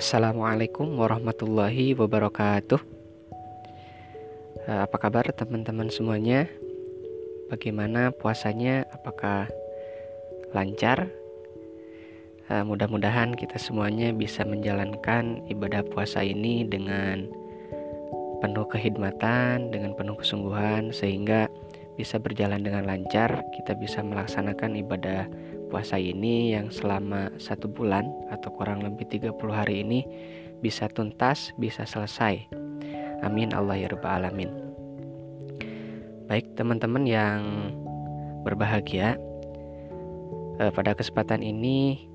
Assalamualaikum warahmatullahi wabarakatuh. Eh, apa kabar teman-teman semuanya? Bagaimana puasanya? Apakah lancar? Eh, mudah-mudahan kita semuanya bisa menjalankan ibadah puasa ini dengan penuh kehidmatan, dengan penuh kesungguhan, sehingga bisa berjalan dengan lancar. Kita bisa melaksanakan ibadah puasa ini yang selama satu bulan atau kurang lebih 30 hari ini bisa tuntas, bisa selesai. Amin Allah ya Rabbal Alamin. Baik teman-teman yang berbahagia, eh, pada kesempatan ini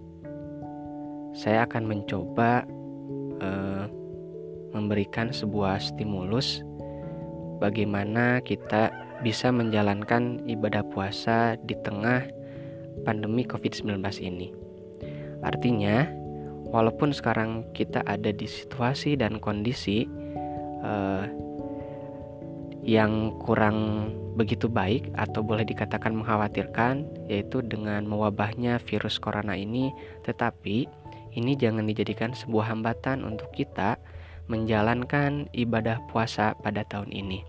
saya akan mencoba eh, memberikan sebuah stimulus bagaimana kita bisa menjalankan ibadah puasa di tengah pandemi COVID-19 ini. Artinya, walaupun sekarang kita ada di situasi dan kondisi uh, yang kurang begitu baik atau boleh dikatakan mengkhawatirkan yaitu dengan mewabahnya virus corona ini tetapi ini jangan dijadikan sebuah hambatan untuk kita menjalankan ibadah puasa pada tahun ini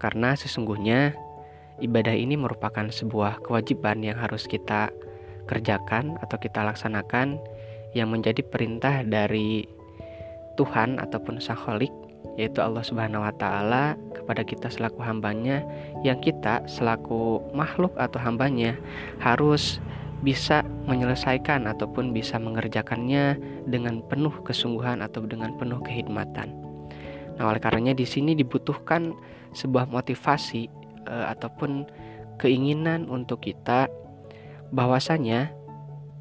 karena sesungguhnya ibadah ini merupakan sebuah kewajiban yang harus kita kerjakan atau kita laksanakan yang menjadi perintah dari Tuhan ataupun Sang Kholik yaitu Allah Subhanahu wa taala kepada kita selaku hambanya yang kita selaku makhluk atau hambanya harus bisa menyelesaikan ataupun bisa mengerjakannya dengan penuh kesungguhan atau dengan penuh kehidmatan. Nah, oleh karenanya di sini dibutuhkan sebuah motivasi uh, ataupun keinginan untuk kita bahwasanya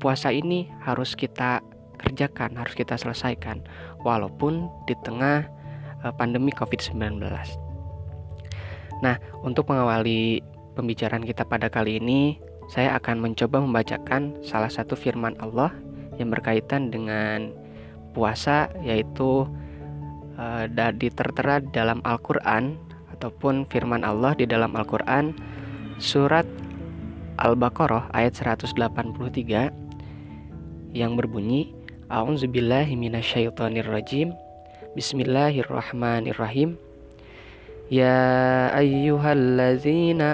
puasa ini harus kita kerjakan, harus kita selesaikan walaupun di tengah uh, pandemi Covid-19. Nah, untuk mengawali pembicaraan kita pada kali ini, saya akan mencoba membacakan salah satu firman Allah yang berkaitan dengan puasa yaitu uh, tertera dalam Al-Qur'an ataupun firman Allah di dalam Al-Qur'an surat Al-Baqarah ayat 183 yang berbunyi A'udzubillahi minasyaitonirrajim. Bismillahirrahmanirrahim. Ya ayyuhallazina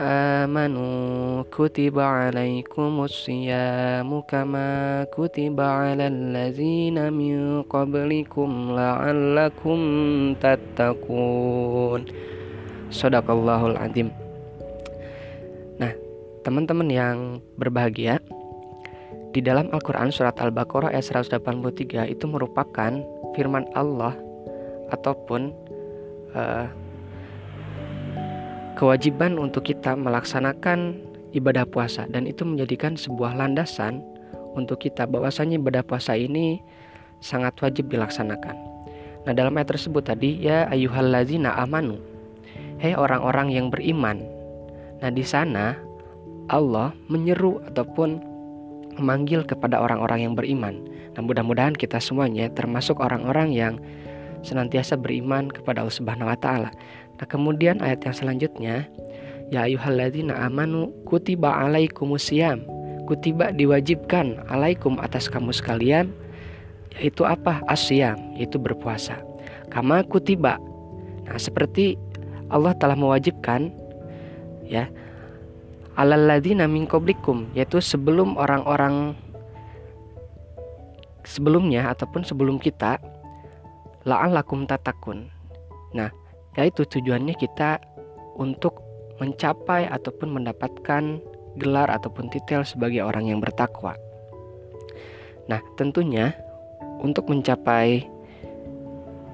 amanu kutiba alaikumus siyamu kama kutiba alal ladzina min qablikum la'allakum tattaqun Sadaqallahul Azim. Nah, teman-teman yang berbahagia, di dalam Al-Quran surat Al-Baqarah ayat 183 itu merupakan firman Allah ataupun uh, kewajiban untuk kita melaksanakan ibadah puasa dan itu menjadikan sebuah landasan untuk kita bahwasanya ibadah puasa ini sangat wajib dilaksanakan. Nah, dalam ayat tersebut tadi ya ayyuhallazina amanu Hei orang-orang yang beriman. Nah, di sana Allah menyeru ataupun memanggil kepada orang-orang yang beriman. Nah, mudah-mudahan kita semuanya termasuk orang-orang yang senantiasa beriman kepada Allah Subhanahu wa taala. Nah, kemudian ayat yang selanjutnya, ya ayyuhalladzina amanu kutiba alaikumusiyam. Kutiba diwajibkan alaikum atas kamu sekalian yaitu apa? Asyam, yaitu berpuasa. Kama kutiba. Nah, seperti Allah telah mewajibkan ya alalladzina min qablikum yaitu sebelum orang-orang sebelumnya ataupun sebelum kita la'allakum tatakun. Nah, yaitu tujuannya kita untuk mencapai ataupun mendapatkan gelar ataupun titel sebagai orang yang bertakwa. Nah, tentunya untuk mencapai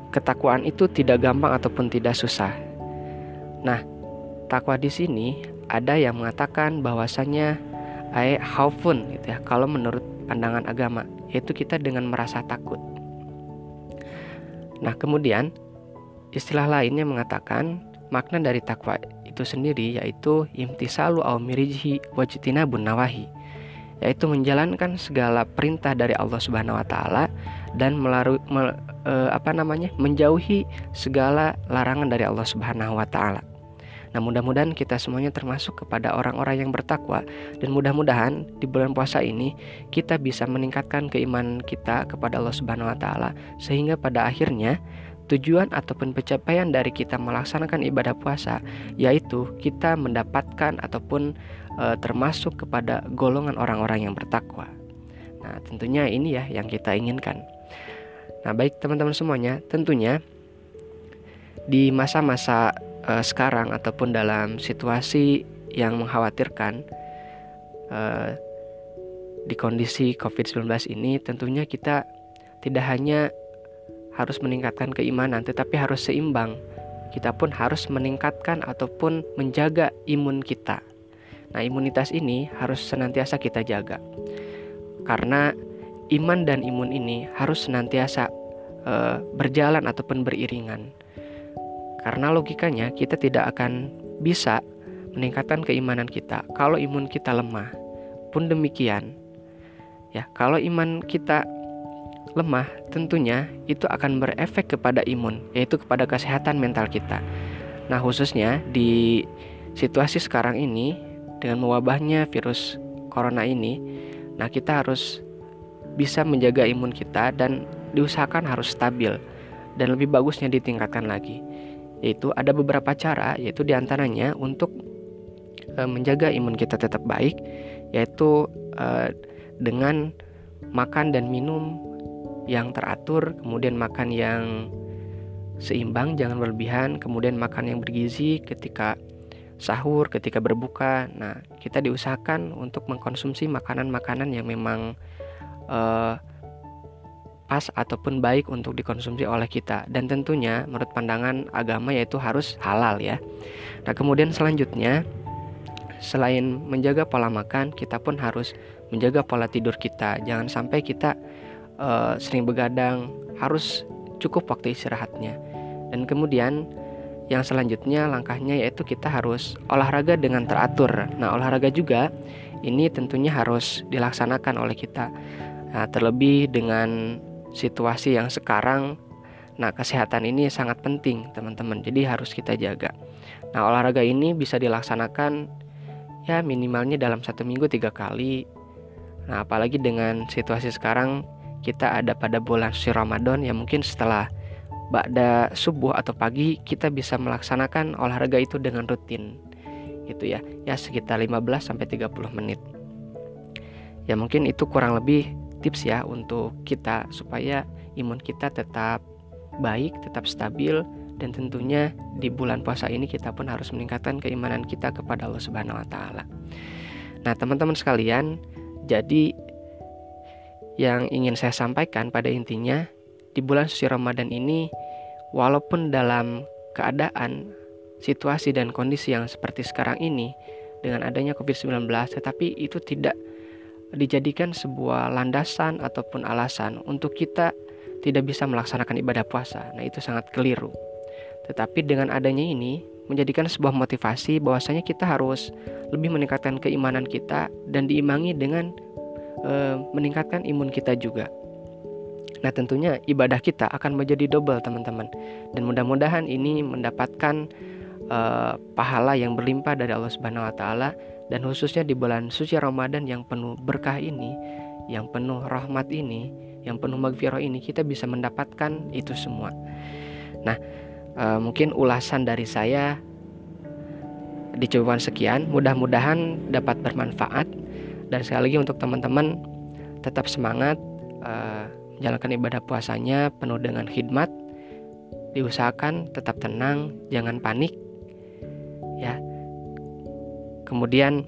ketakwaan itu tidak gampang ataupun tidak susah. Nah, takwa di sini ada yang mengatakan bahwasanya ai haufun gitu ya. Kalau menurut pandangan agama, yaitu kita dengan merasa takut. Nah, kemudian istilah lainnya mengatakan makna dari takwa itu sendiri yaitu imtisalu au mirijhi wajtinabun nawahi yaitu menjalankan segala perintah dari Allah Subhanahu wa taala dan melarui me, e, apa namanya menjauhi segala larangan dari Allah Subhanahu wa taala. Nah, mudah-mudahan kita semuanya termasuk kepada orang-orang yang bertakwa dan mudah-mudahan di bulan puasa ini kita bisa meningkatkan keimanan kita kepada Allah Subhanahu wa taala sehingga pada akhirnya tujuan ataupun pencapaian dari kita melaksanakan ibadah puasa yaitu kita mendapatkan ataupun e, termasuk kepada golongan orang-orang yang bertakwa. Nah, tentunya ini ya yang kita inginkan. Nah, baik teman-teman semuanya, tentunya di masa-masa uh, sekarang ataupun dalam situasi yang mengkhawatirkan uh, di kondisi COVID-19 ini tentunya kita tidak hanya harus meningkatkan keimanan tetapi harus seimbang. Kita pun harus meningkatkan ataupun menjaga imun kita. Nah, imunitas ini harus senantiasa kita jaga. Karena iman dan imun ini harus senantiasa uh, berjalan ataupun beriringan. Karena logikanya kita tidak akan bisa meningkatkan keimanan kita kalau imun kita lemah. Pun demikian, ya, kalau iman kita lemah, tentunya itu akan berefek kepada imun, yaitu kepada kesehatan mental kita. Nah, khususnya di situasi sekarang ini dengan mewabahnya virus corona ini, nah kita harus bisa menjaga imun kita dan diusahakan harus stabil dan lebih bagusnya ditingkatkan lagi yaitu ada beberapa cara yaitu di antaranya untuk e, menjaga imun kita tetap baik yaitu e, dengan makan dan minum yang teratur kemudian makan yang seimbang jangan berlebihan kemudian makan yang bergizi ketika sahur ketika berbuka. Nah kita diusahakan untuk mengkonsumsi makanan-makanan yang memang uh, pas ataupun baik untuk dikonsumsi oleh kita dan tentunya menurut pandangan agama yaitu harus halal ya. Nah, kemudian selanjutnya selain menjaga pola makan, kita pun harus menjaga pola tidur kita. Jangan sampai kita uh, sering begadang, harus cukup waktu istirahatnya. Dan kemudian yang selanjutnya langkahnya yaitu kita harus olahraga dengan teratur. Nah, olahraga juga ini tentunya harus dilaksanakan oleh kita. Nah, terlebih dengan situasi yang sekarang nah kesehatan ini sangat penting teman-teman. Jadi harus kita jaga. Nah olahraga ini bisa dilaksanakan ya minimalnya dalam satu minggu tiga kali. Nah apalagi dengan situasi sekarang kita ada pada bulan suci Ramadan ya mungkin setelah pada subuh atau pagi kita bisa melaksanakan olahraga itu dengan rutin. Gitu ya. Ya sekitar 15 sampai 30 menit. Ya mungkin itu kurang lebih tips ya untuk kita supaya imun kita tetap baik, tetap stabil dan tentunya di bulan puasa ini kita pun harus meningkatkan keimanan kita kepada Allah Subhanahu wa taala. Nah, teman-teman sekalian, jadi yang ingin saya sampaikan pada intinya di bulan suci Ramadan ini walaupun dalam keadaan situasi dan kondisi yang seperti sekarang ini dengan adanya Covid-19 tetapi itu tidak dijadikan sebuah landasan ataupun alasan untuk kita tidak bisa melaksanakan ibadah puasa. Nah, itu sangat keliru. Tetapi dengan adanya ini menjadikan sebuah motivasi bahwasanya kita harus lebih meningkatkan keimanan kita dan diimbangi dengan e, meningkatkan imun kita juga. Nah, tentunya ibadah kita akan menjadi double, teman-teman. Dan mudah-mudahan ini mendapatkan e, pahala yang berlimpah dari Allah Subhanahu wa taala dan khususnya di bulan suci Ramadan yang penuh berkah ini, yang penuh rahmat ini, yang penuh magfirah ini kita bisa mendapatkan itu semua. Nah, e, mungkin ulasan dari saya dicoba sekian, mudah-mudahan dapat bermanfaat dan sekali lagi untuk teman-teman tetap semangat e, menjalankan ibadah puasanya penuh dengan khidmat, diusahakan tetap tenang, jangan panik. Ya, Kemudian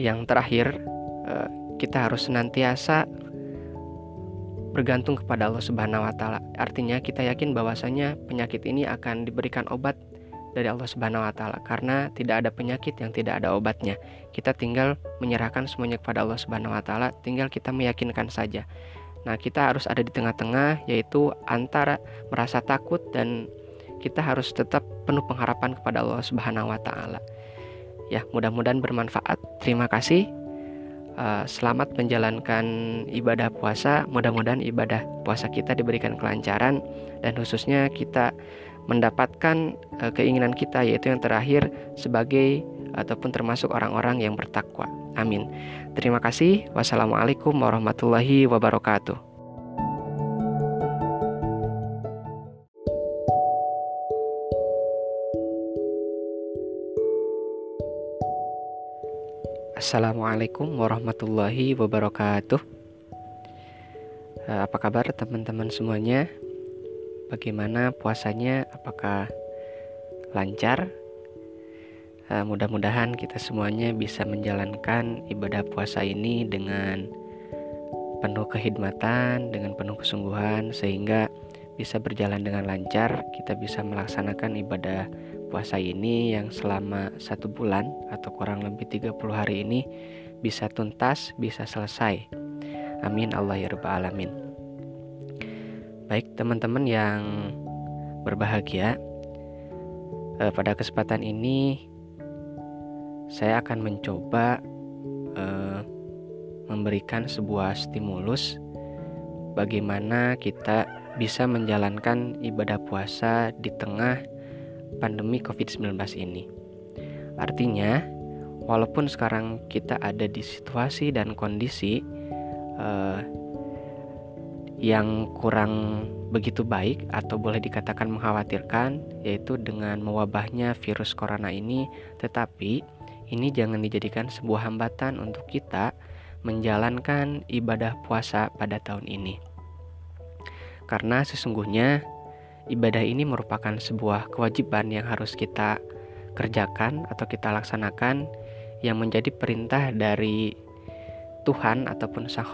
yang terakhir eh, kita harus senantiasa bergantung kepada Allah Subhanahu wa taala. Artinya kita yakin bahwasanya penyakit ini akan diberikan obat dari Allah Subhanahu wa taala karena tidak ada penyakit yang tidak ada obatnya. Kita tinggal menyerahkan semuanya kepada Allah Subhanahu wa taala, tinggal kita meyakinkan saja. Nah, kita harus ada di tengah-tengah yaitu antara merasa takut dan kita harus tetap penuh pengharapan kepada Allah Subhanahu wa taala. Ya, mudah-mudahan bermanfaat. Terima kasih. Uh, selamat menjalankan ibadah puasa. Mudah-mudahan ibadah puasa kita diberikan kelancaran dan khususnya kita mendapatkan uh, keinginan kita yaitu yang terakhir sebagai ataupun termasuk orang-orang yang bertakwa. Amin. Terima kasih. Wassalamualaikum warahmatullahi wabarakatuh. Assalamualaikum warahmatullahi wabarakatuh. Eh, apa kabar teman-teman semuanya? Bagaimana puasanya? Apakah lancar? Eh, mudah-mudahan kita semuanya bisa menjalankan ibadah puasa ini dengan penuh kehidmatan, dengan penuh kesungguhan, sehingga bisa berjalan dengan lancar. Kita bisa melaksanakan ibadah puasa ini yang selama satu bulan atau kurang lebih 30 hari ini bisa tuntas, bisa selesai. Amin Allah ya Rabbal Alamin. Baik teman-teman yang berbahagia, eh, pada kesempatan ini saya akan mencoba eh, memberikan sebuah stimulus bagaimana kita bisa menjalankan ibadah puasa di tengah pandemi COVID-19 ini. Artinya, walaupun sekarang kita ada di situasi dan kondisi uh, yang kurang begitu baik atau boleh dikatakan mengkhawatirkan, yaitu dengan mewabahnya virus corona ini, tetapi ini jangan dijadikan sebuah hambatan untuk kita menjalankan ibadah puasa pada tahun ini. Karena sesungguhnya ibadah ini merupakan sebuah kewajiban yang harus kita kerjakan atau kita laksanakan yang menjadi perintah dari Tuhan ataupun Sang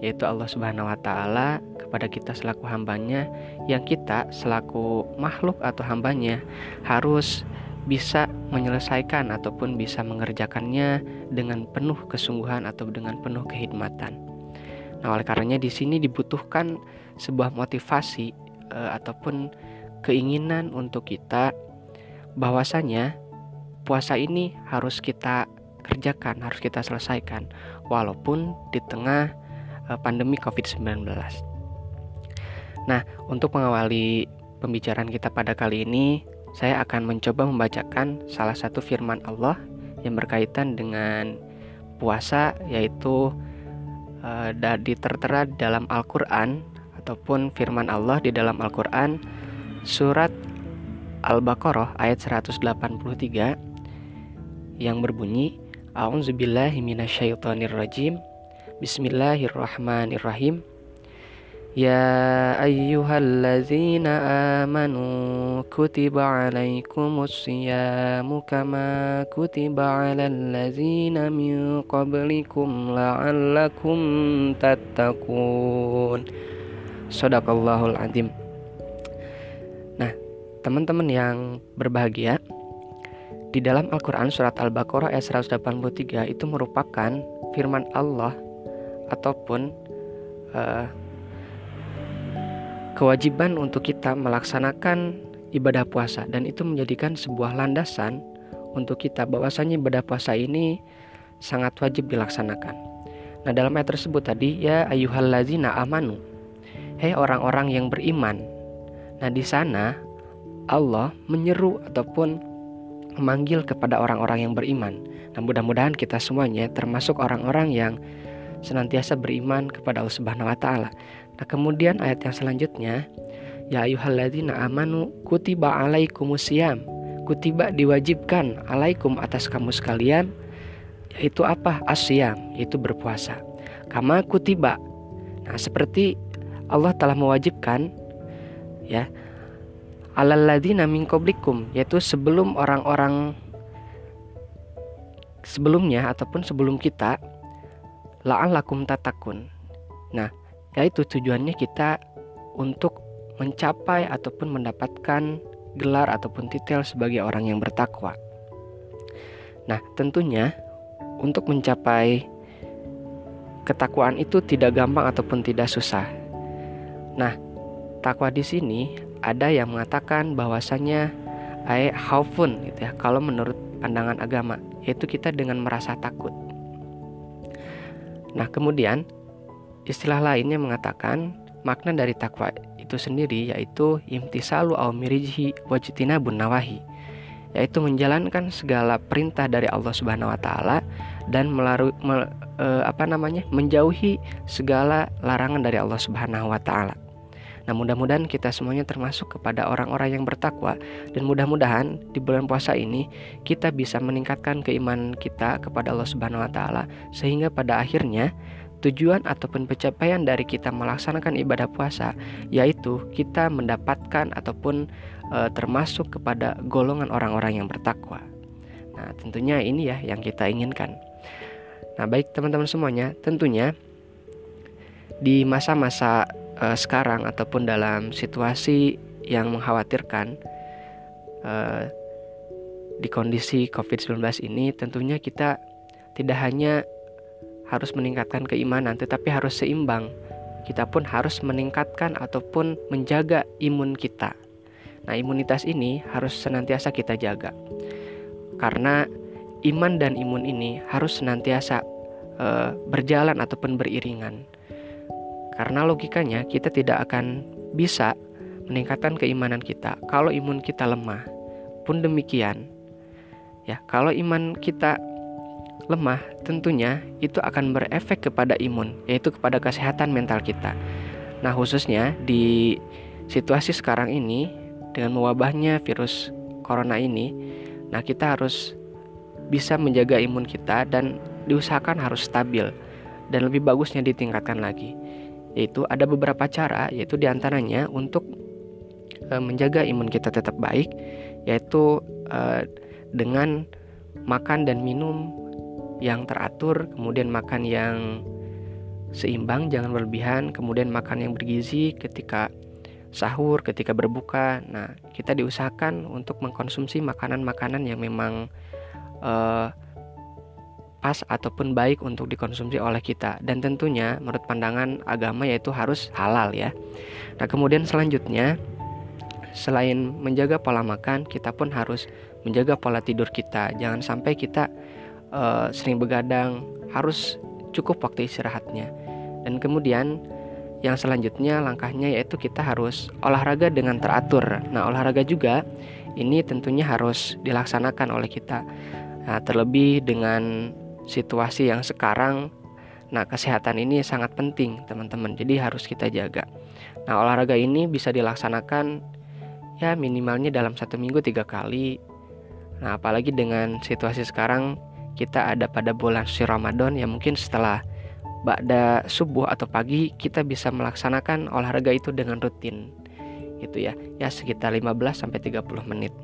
yaitu Allah Subhanahu wa taala kepada kita selaku hambanya yang kita selaku makhluk atau hambanya harus bisa menyelesaikan ataupun bisa mengerjakannya dengan penuh kesungguhan atau dengan penuh kehidmatan. Nah, oleh karenanya di sini dibutuhkan sebuah motivasi uh, ataupun keinginan untuk kita bahwasanya puasa ini harus kita kerjakan, harus kita selesaikan walaupun di tengah uh, pandemi Covid-19. Nah, untuk mengawali pembicaraan kita pada kali ini, saya akan mencoba membacakan salah satu firman Allah yang berkaitan dengan puasa yaitu uh, tertera dalam Al-Qur'an ataupun firman Allah di dalam Al-Qur'an surat Al-Baqarah ayat 183 yang berbunyi A'udzubillahi minasyaitonirrajim. Bismillahirrahmanirrahim. Ya ayyuhallazina amanu kutiba alaikumus siyamu kama kutiba alal ladzina min qablikum la'allakum tattaqun Sodakallahul Azim. Nah, teman-teman yang berbahagia, di dalam Al-Quran Surat Al-Baqarah ayat 183 itu merupakan firman Allah ataupun uh, kewajiban untuk kita melaksanakan ibadah puasa dan itu menjadikan sebuah landasan untuk kita bahwasanya ibadah puasa ini sangat wajib dilaksanakan. Nah, dalam ayat tersebut tadi ya ayyuhallazina amanu Hei orang-orang yang beriman. Nah, di sana Allah menyeru ataupun memanggil kepada orang-orang yang beriman. Nah, mudah-mudahan kita semuanya termasuk orang-orang yang senantiasa beriman kepada Allah Subhanahu wa taala. Nah, kemudian ayat yang selanjutnya, ya ayyuhalladzina amanu kutiba alaikumusiyam. Kutiba diwajibkan alaikum atas kamu sekalian yaitu apa? Asyam, yaitu berpuasa. Kama kutiba. Nah, seperti Allah telah mewajibkan ya alalladzina min qablikum yaitu sebelum orang-orang sebelumnya ataupun sebelum kita la'allakum tatakun. Nah, yaitu tujuannya kita untuk mencapai ataupun mendapatkan gelar ataupun titel sebagai orang yang bertakwa. Nah, tentunya untuk mencapai ketakwaan itu tidak gampang ataupun tidak susah. Nah, takwa di sini ada yang mengatakan bahwasanya ay haufun gitu ya. Kalau menurut pandangan agama, yaitu kita dengan merasa takut. Nah, kemudian istilah lainnya mengatakan makna dari takwa itu sendiri yaitu imtisalu awmirihi wajtinabun nawahi yaitu menjalankan segala perintah dari Allah Subhanahu wa taala dan melalui me, e, apa namanya menjauhi segala larangan dari Allah Subhanahu wa taala. Nah, mudah-mudahan kita semuanya termasuk kepada orang-orang yang bertakwa dan mudah-mudahan di bulan puasa ini kita bisa meningkatkan keimanan kita kepada Allah Subhanahu wa taala sehingga pada akhirnya tujuan ataupun pencapaian dari kita melaksanakan ibadah puasa yaitu kita mendapatkan ataupun e, termasuk kepada golongan orang-orang yang bertakwa. Nah, tentunya ini ya yang kita inginkan. Nah, baik teman-teman semuanya, tentunya di masa-masa uh, sekarang ataupun dalam situasi yang mengkhawatirkan uh, di kondisi COVID-19 ini tentunya kita tidak hanya harus meningkatkan keimanan tetapi harus seimbang. Kita pun harus meningkatkan ataupun menjaga imun kita. Nah, imunitas ini harus senantiasa kita jaga. Karena iman dan imun ini harus senantiasa uh, berjalan ataupun beriringan. Karena logikanya kita tidak akan bisa meningkatkan keimanan kita kalau imun kita lemah. Pun demikian, ya, kalau iman kita lemah, tentunya itu akan berefek kepada imun, yaitu kepada kesehatan mental kita. Nah, khususnya di situasi sekarang ini dengan mewabahnya virus corona ini, nah kita harus bisa menjaga imun kita dan diusahakan harus stabil dan lebih bagusnya ditingkatkan lagi. Yaitu ada beberapa cara yaitu di antaranya untuk e, menjaga imun kita tetap baik yaitu e, dengan makan dan minum yang teratur kemudian makan yang seimbang jangan berlebihan kemudian makan yang bergizi ketika sahur ketika berbuka. Nah kita diusahakan untuk mengkonsumsi makanan-makanan yang memang uh, pas ataupun baik untuk dikonsumsi oleh kita dan tentunya menurut pandangan agama yaitu harus halal ya. Nah, kemudian selanjutnya selain menjaga pola makan, kita pun harus menjaga pola tidur kita. Jangan sampai kita uh, sering begadang, harus cukup waktu istirahatnya. Dan kemudian yang selanjutnya langkahnya yaitu kita harus olahraga dengan teratur. Nah, olahraga juga ini tentunya harus dilaksanakan oleh kita. Nah, terlebih dengan situasi yang sekarang nah kesehatan ini sangat penting teman-teman. Jadi harus kita jaga. Nah olahraga ini bisa dilaksanakan ya minimalnya dalam satu minggu tiga kali. Nah apalagi dengan situasi sekarang kita ada pada bulan suci Ramadan ya mungkin setelah pada subuh atau pagi kita bisa melaksanakan olahraga itu dengan rutin gitu ya. Ya sekitar 15 sampai 30 menit.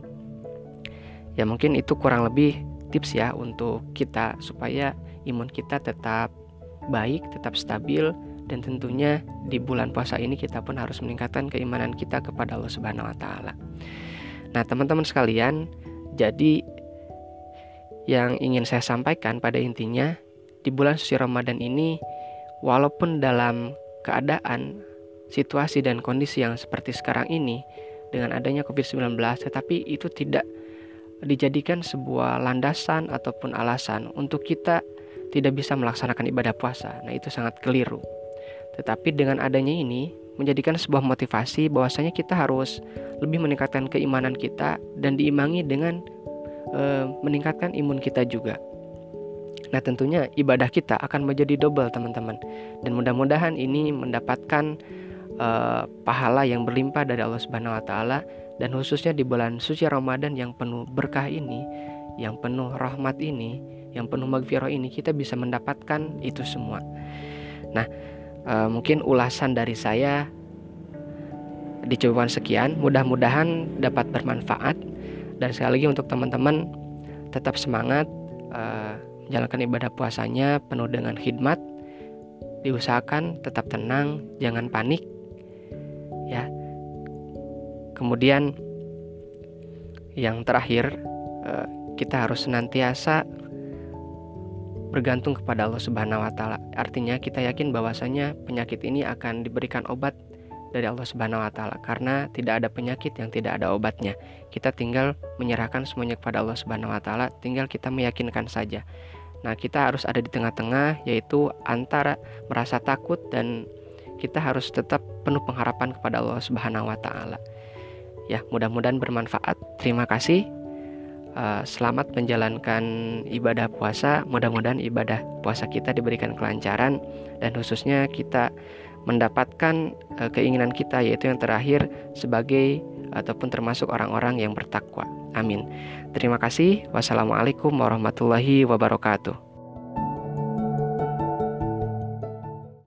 Ya mungkin itu kurang lebih tips ya untuk kita supaya imun kita tetap baik, tetap stabil dan tentunya di bulan puasa ini kita pun harus meningkatkan keimanan kita kepada Allah Subhanahu wa taala. Nah, teman-teman sekalian, jadi yang ingin saya sampaikan pada intinya di bulan suci Ramadan ini walaupun dalam keadaan situasi dan kondisi yang seperti sekarang ini dengan adanya COVID-19 tetapi itu tidak dijadikan sebuah landasan ataupun alasan untuk kita tidak bisa melaksanakan ibadah puasa. Nah, itu sangat keliru. Tetapi dengan adanya ini menjadikan sebuah motivasi bahwasanya kita harus lebih meningkatkan keimanan kita dan diimbangi dengan e, meningkatkan imun kita juga. Nah, tentunya ibadah kita akan menjadi double, teman-teman. Dan mudah-mudahan ini mendapatkan e, pahala yang berlimpah dari Allah Subhanahu wa taala dan khususnya di bulan suci Ramadan yang penuh berkah ini, yang penuh rahmat ini, yang penuh magfirah ini kita bisa mendapatkan itu semua. Nah, e, mungkin ulasan dari saya dicoba sekian, mudah-mudahan dapat bermanfaat dan sekali lagi untuk teman-teman tetap semangat e, menjalankan ibadah puasanya penuh dengan khidmat, diusahakan tetap tenang, jangan panik. Ya, Kemudian yang terakhir eh, kita harus senantiasa bergantung kepada Allah Subhanahu wa taala. Artinya kita yakin bahwasanya penyakit ini akan diberikan obat dari Allah Subhanahu wa taala karena tidak ada penyakit yang tidak ada obatnya. Kita tinggal menyerahkan semuanya kepada Allah Subhanahu wa taala, tinggal kita meyakinkan saja. Nah, kita harus ada di tengah-tengah yaitu antara merasa takut dan kita harus tetap penuh pengharapan kepada Allah Subhanahu wa taala. Ya, mudah-mudahan bermanfaat. Terima kasih. Uh, selamat menjalankan ibadah puasa. Mudah-mudahan ibadah puasa kita diberikan kelancaran dan khususnya kita mendapatkan uh, keinginan kita yaitu yang terakhir sebagai ataupun termasuk orang-orang yang bertakwa. Amin. Terima kasih. Wassalamualaikum warahmatullahi wabarakatuh.